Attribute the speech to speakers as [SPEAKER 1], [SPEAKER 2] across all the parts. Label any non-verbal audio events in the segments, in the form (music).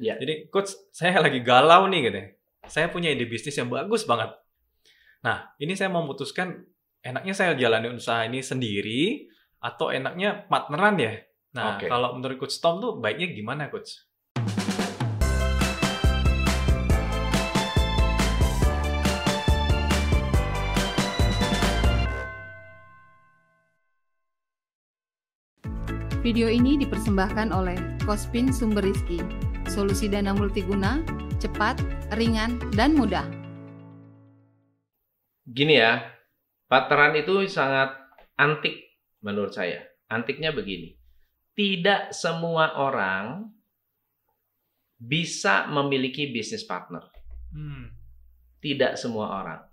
[SPEAKER 1] Ya.
[SPEAKER 2] Jadi coach, saya lagi galau nih gitu. ya. Saya punya ide bisnis yang bagus banget. Nah, ini saya mau memutuskan enaknya saya jalani usaha ini sendiri atau enaknya partneran ya. Nah,
[SPEAKER 1] Oke.
[SPEAKER 2] kalau menurut coach Tom tuh baiknya gimana coach?
[SPEAKER 3] Video ini dipersembahkan oleh Kospin Sumber Rizki, solusi dana multiguna, cepat, ringan, dan mudah.
[SPEAKER 1] Gini ya, partneran itu sangat antik menurut saya. Antiknya begini. Tidak semua orang bisa memiliki bisnis partner.
[SPEAKER 2] Hmm.
[SPEAKER 1] Tidak semua orang.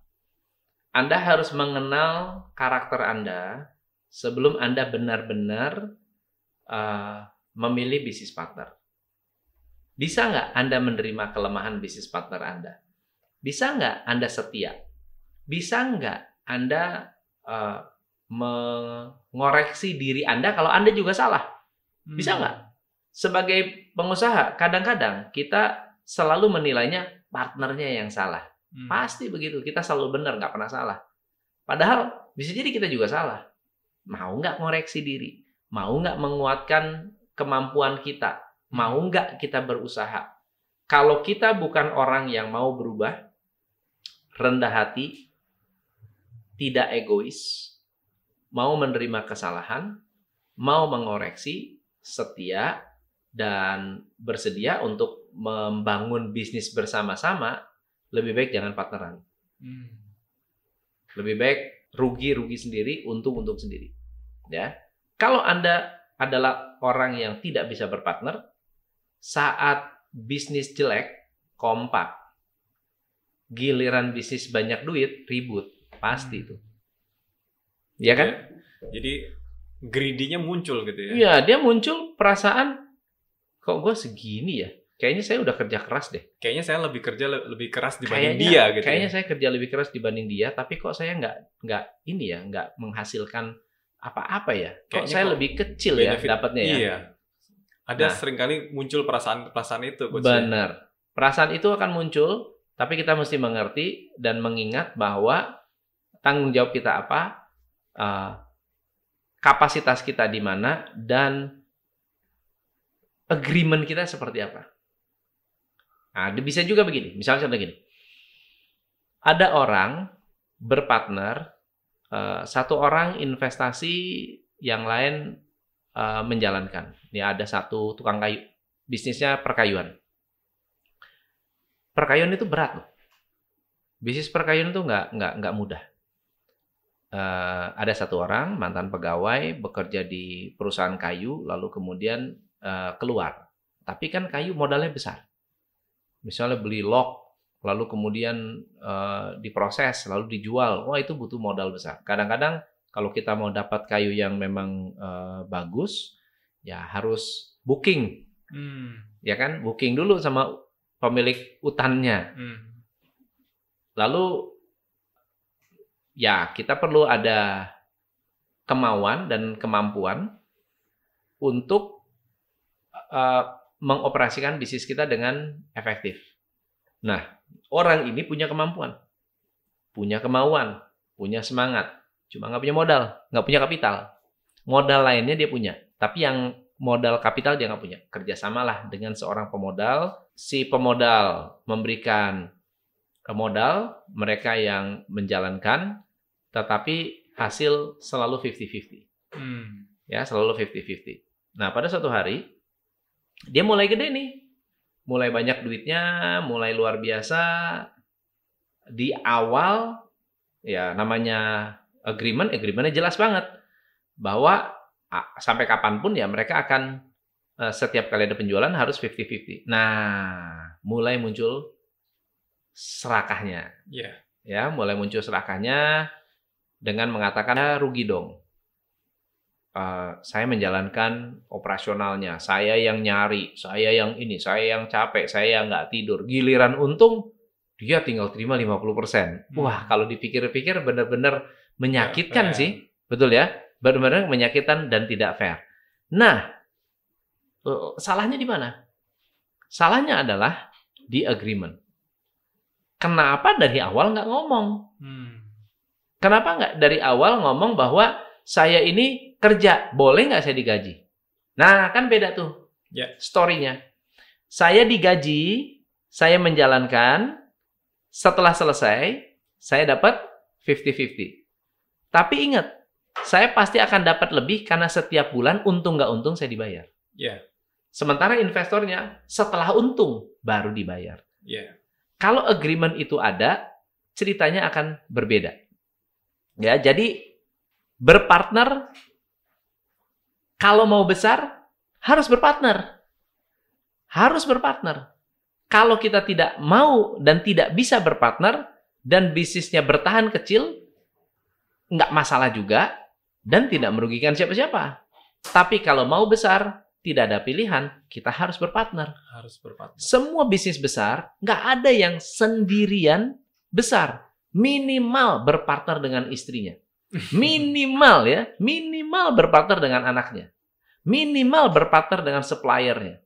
[SPEAKER 1] Anda harus mengenal karakter Anda sebelum Anda benar-benar uh, memilih bisnis partner. Bisa nggak Anda menerima kelemahan bisnis partner Anda? Bisa nggak Anda setia? Bisa nggak Anda uh, mengoreksi diri Anda kalau Anda juga salah? Bisa
[SPEAKER 2] Hmm.
[SPEAKER 1] nggak? Sebagai pengusaha, kadang-kadang kita selalu menilainya partnernya yang salah.
[SPEAKER 2] Hmm.
[SPEAKER 1] Pasti begitu. Kita selalu benar, nggak pernah salah. Padahal bisa jadi kita juga salah. Mau nggak ngoreksi diri? Mau nggak menguatkan kemampuan kita? Mau nggak kita berusaha? Kalau kita bukan orang yang mau berubah, rendah hati, tidak egois, mau menerima kesalahan, mau mengoreksi, setia, dan bersedia untuk membangun bisnis bersama-sama, lebih baik jangan partneran.
[SPEAKER 2] Hmm.
[SPEAKER 1] Lebih baik rugi-rugi sendiri, untung-untung sendiri. Ya. Kalau Anda adalah orang yang tidak bisa berpartner, saat bisnis jelek, kompak. Giliran bisnis banyak duit, ribut. Pasti itu. Ya kan?
[SPEAKER 2] Jadi greedy-nya muncul gitu ya.
[SPEAKER 1] Iya, dia muncul perasaan kok gue segini ya. Kayaknya saya udah kerja keras deh.
[SPEAKER 2] Kayaknya saya lebih kerja le- lebih keras dibanding
[SPEAKER 1] Kayaknya,
[SPEAKER 2] dia gitu.
[SPEAKER 1] kayaknya
[SPEAKER 2] ya.
[SPEAKER 1] saya kerja lebih keras dibanding dia, tapi kok saya nggak nggak ini ya, nggak menghasilkan apa-apa ya. Kok
[SPEAKER 2] Kayaknya
[SPEAKER 1] saya
[SPEAKER 2] kok
[SPEAKER 1] lebih kecil
[SPEAKER 2] benefit-
[SPEAKER 1] ya dapatnya ya.
[SPEAKER 2] Iya. Ada
[SPEAKER 1] Nah.
[SPEAKER 2] sering kali muncul perasaan-perasaan itu coach. ya.
[SPEAKER 1] Benar. Perasaan itu akan muncul, tapi kita mesti mengerti dan mengingat bahwa tanggung jawab kita apa, eh, kapasitas kita di mana, dan agreement kita seperti apa. Nah, bisa juga begini. Misalnya contoh gini. Ada orang berpartner, eh, satu orang investasi, yang lain eh, menjalankan. Ini ada satu tukang kayu, bisnisnya perkayuan. Perkayuan itu berat loh. Bisnis perkayuan itu nggak nggak nggak mudah. Eh, ada satu orang mantan pegawai bekerja di perusahaan kayu, lalu kemudian eh, keluar. Tapi kan kayu modalnya besar. Misalnya beli log, lalu kemudian eh, diproses, lalu dijual. Wah itu butuh modal besar. Kadang-kadang kalau kita mau dapat kayu yang memang eh, bagus, ya harus booking,
[SPEAKER 2] Hmm.
[SPEAKER 1] ya kan? Booking dulu sama pemilik hutannya.
[SPEAKER 2] Hmm.
[SPEAKER 1] Lalu ya kita perlu ada kemauan dan kemampuan untuk eh, mengoperasikan bisnis kita dengan efektif. Nah, orang ini punya kemampuan, punya kemauan, punya semangat, cuma nggak punya modal, nggak punya kapital. Modal lainnya dia punya, tapi yang modal kapital dia nggak punya. Kerjasamalah dengan seorang pemodal, si pemodal memberikan ke modal, mereka yang menjalankan, tetapi hasil selalu 50-50
[SPEAKER 2] Hmm.
[SPEAKER 1] ya selalu 50-50. Nah pada suatu hari dia mulai gede nih, mulai banyak duitnya, mulai luar biasa. Di awal ya namanya agreement, agreementnya jelas banget. Bahwa ah, sampai kapan pun ya mereka akan eh, setiap kali ada penjualan harus 50-50. Nah mulai muncul serakahnya.
[SPEAKER 2] Iya.
[SPEAKER 1] ya mulai muncul serakahnya dengan mengatakan "Ah, rugi dong. Eh, saya menjalankan operasionalnya. Saya yang nyari saya yang ini saya yang capek saya yang nggak tidur. Giliran untung dia tinggal terima 50% wah kalau dipikir-pikir benar-benar menyakitkan sih betul ya benar-benar menyakitkan dan tidak fair nah eh, salahnya di mana Salahnya adalah di agreement. Kenapa dari awal nggak ngomong?
[SPEAKER 2] Hmm.
[SPEAKER 1] Kenapa nggak dari awal ngomong bahwa saya ini kerja, boleh nggak saya digaji? Nah, kan beda tuh
[SPEAKER 2] Ya.
[SPEAKER 1] story-nya. Saya digaji, saya menjalankan, setelah selesai, saya dapat 50-50. Tapi ingat, saya pasti akan dapat lebih karena setiap bulan untung nggak untung saya dibayar.
[SPEAKER 2] Ya.
[SPEAKER 1] Sementara investornya setelah untung baru dibayar.
[SPEAKER 2] Ya.
[SPEAKER 1] Kalau agreement itu ada, ceritanya akan berbeda. Ya, jadi berpartner kalau mau besar harus berpartner. Harus berpartner. Kalau kita tidak mau dan tidak bisa berpartner dan bisnisnya bertahan kecil, nggak masalah juga dan tidak merugikan siapa-siapa. Tapi kalau mau besar, tidak ada pilihan, kita harus berpartner.
[SPEAKER 2] Harus berpartner.
[SPEAKER 1] Semua bisnis besar, nggak ada yang sendirian besar. Minimal berpartner dengan istrinya. (laughs) Minimal ya, minimal berpartner dengan anaknya. Minimal berpartner dengan suppliernya.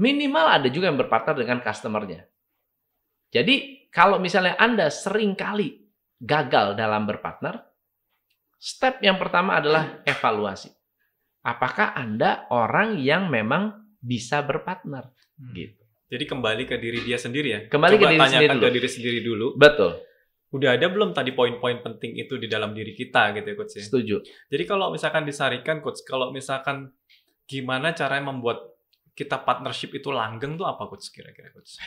[SPEAKER 1] Minimal ada juga yang berpartner dengan customernya. Jadi kalau misalnya Anda sering kali gagal dalam berpartner, step yang pertama adalah evaluasi. Apakah Anda orang yang memang bisa berpartner?
[SPEAKER 2] Hmm.
[SPEAKER 1] Gitu.
[SPEAKER 2] Jadi kembali ke diri dia sendiri ya.
[SPEAKER 1] Kembali ke
[SPEAKER 2] Coba
[SPEAKER 1] diri
[SPEAKER 2] tanyakan
[SPEAKER 1] sendiri
[SPEAKER 2] ke
[SPEAKER 1] dulu.
[SPEAKER 2] diri sendiri dulu.
[SPEAKER 1] Betul,
[SPEAKER 2] Udah ada belum tadi poin-poin penting itu di dalam diri kita gitu ya coach ya.
[SPEAKER 1] setuju.
[SPEAKER 2] Jadi kalau misalkan disarikan coach, kalau misalkan gimana caranya membuat kita partnership itu langgeng tuh apa coach kira-kira coach?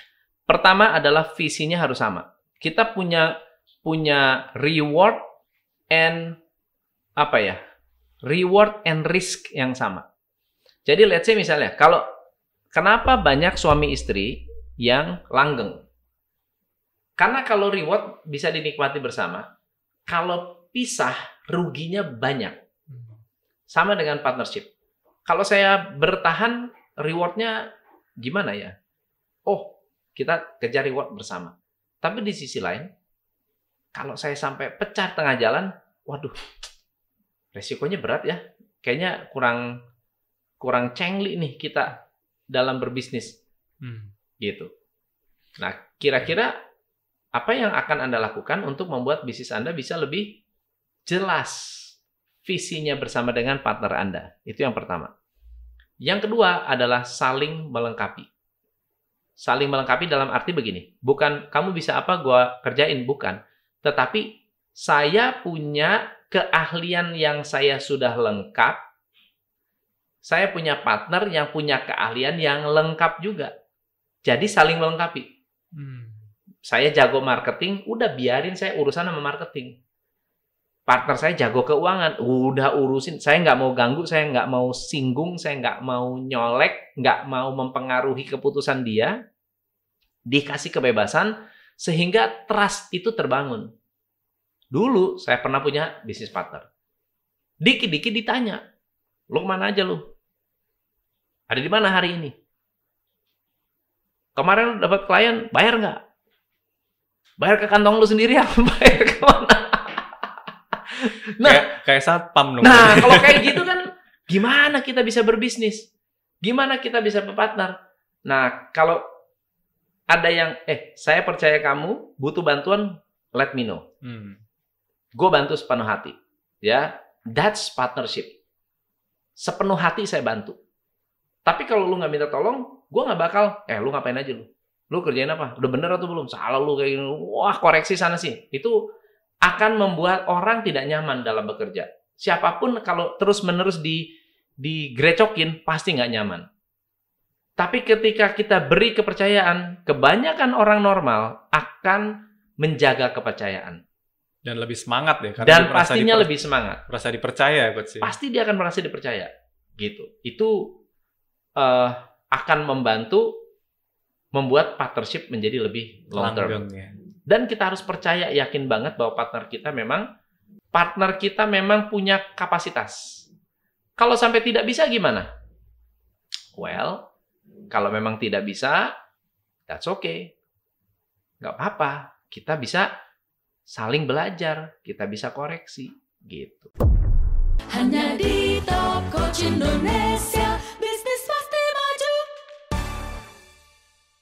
[SPEAKER 1] Pertama adalah visinya harus sama. Kita punya punya reward and apa ya? Reward and risk yang sama. Jadi let's say misalnya kalau kenapa banyak suami istri yang langgeng? Karena kalau reward bisa dinikmati bersama, kalau pisah ruginya banyak. Sama dengan partnership. Kalau saya bertahan, rewardnya gimana ya? Oh, kita kejar reward bersama. Tapi di sisi lain, kalau saya sampai pecah tengah jalan, waduh, resikonya berat ya. Kayaknya kurang kurang cengli nih kita dalam berbisnis
[SPEAKER 2] Hmm.
[SPEAKER 1] gitu. Nah, kira-kira apa yang akan Anda lakukan untuk membuat bisnis Anda bisa lebih jelas visinya bersama dengan partner Anda? Itu yang pertama. Yang kedua adalah saling melengkapi. Saling melengkapi dalam arti begini, bukan kamu bisa apa gua kerjain, bukan. Tetapi saya punya keahlian yang saya sudah lengkap. Saya punya partner yang punya keahlian yang lengkap juga. Jadi saling melengkapi
[SPEAKER 2] Hmm.
[SPEAKER 1] saya jago marketing, udah biarin saya urusan sama marketing. Partner saya jago keuangan, udah urusin. Saya nggak mau ganggu, saya nggak mau singgung, saya nggak mau nyolek, nggak mau mempengaruhi keputusan dia. Dikasih kebebasan, sehingga trust itu terbangun. Dulu saya pernah punya bisnis partner. Dikit-dikit ditanya, lu ke mana aja lu? Ada di mana hari ini? Kemarin lu dapat klien, bayar nggak? Bayar ke kantong lu sendiri apa (laughs) bayar ke mana? (laughs) nah,
[SPEAKER 2] kayak kayak satpam dong.
[SPEAKER 1] nah (laughs) kalau kayak gitu kan gimana kita bisa berbisnis? Gimana kita bisa berpartner? Nah, kalau ada yang eh saya percaya kamu butuh bantuan, let me know.
[SPEAKER 2] Hmm.
[SPEAKER 1] Gue bantu sepenuh hati. Ya, that's partnership. Sepenuh hati saya bantu. Tapi kalau lu nggak minta tolong, gue nggak bakal, eh lu ngapain aja lu? Lu kerjain apa? Udah bener atau belum? Salah lu kayak gini. Wah, koreksi sana sih. Itu akan membuat orang tidak nyaman dalam bekerja. Siapa pun kalau terus-menerus di digrecokin pasti nggak nyaman. Tapi ketika kita beri kepercayaan, kebanyakan orang normal akan menjaga kepercayaan
[SPEAKER 2] Dan lebih semangat ya karena
[SPEAKER 1] dan pastinya lebih semangat.
[SPEAKER 2] merasa dipercaya ya coach. ya.
[SPEAKER 1] Pasti dia akan merasa dipercaya, gitu. Itu eh, akan membantu membuat partnership menjadi lebih long term.
[SPEAKER 2] Langgeng ya.
[SPEAKER 1] Dan kita harus percaya, yakin banget bahwa partner kita memang partner kita memang punya kapasitas. Kalau sampai tidak bisa gimana? Well, kalau memang tidak bisa, that's okay. Nggak apa-apa. Kita bisa saling belajar, kita bisa koreksi, gitu.
[SPEAKER 4] Hanya di Top Coach Indonesia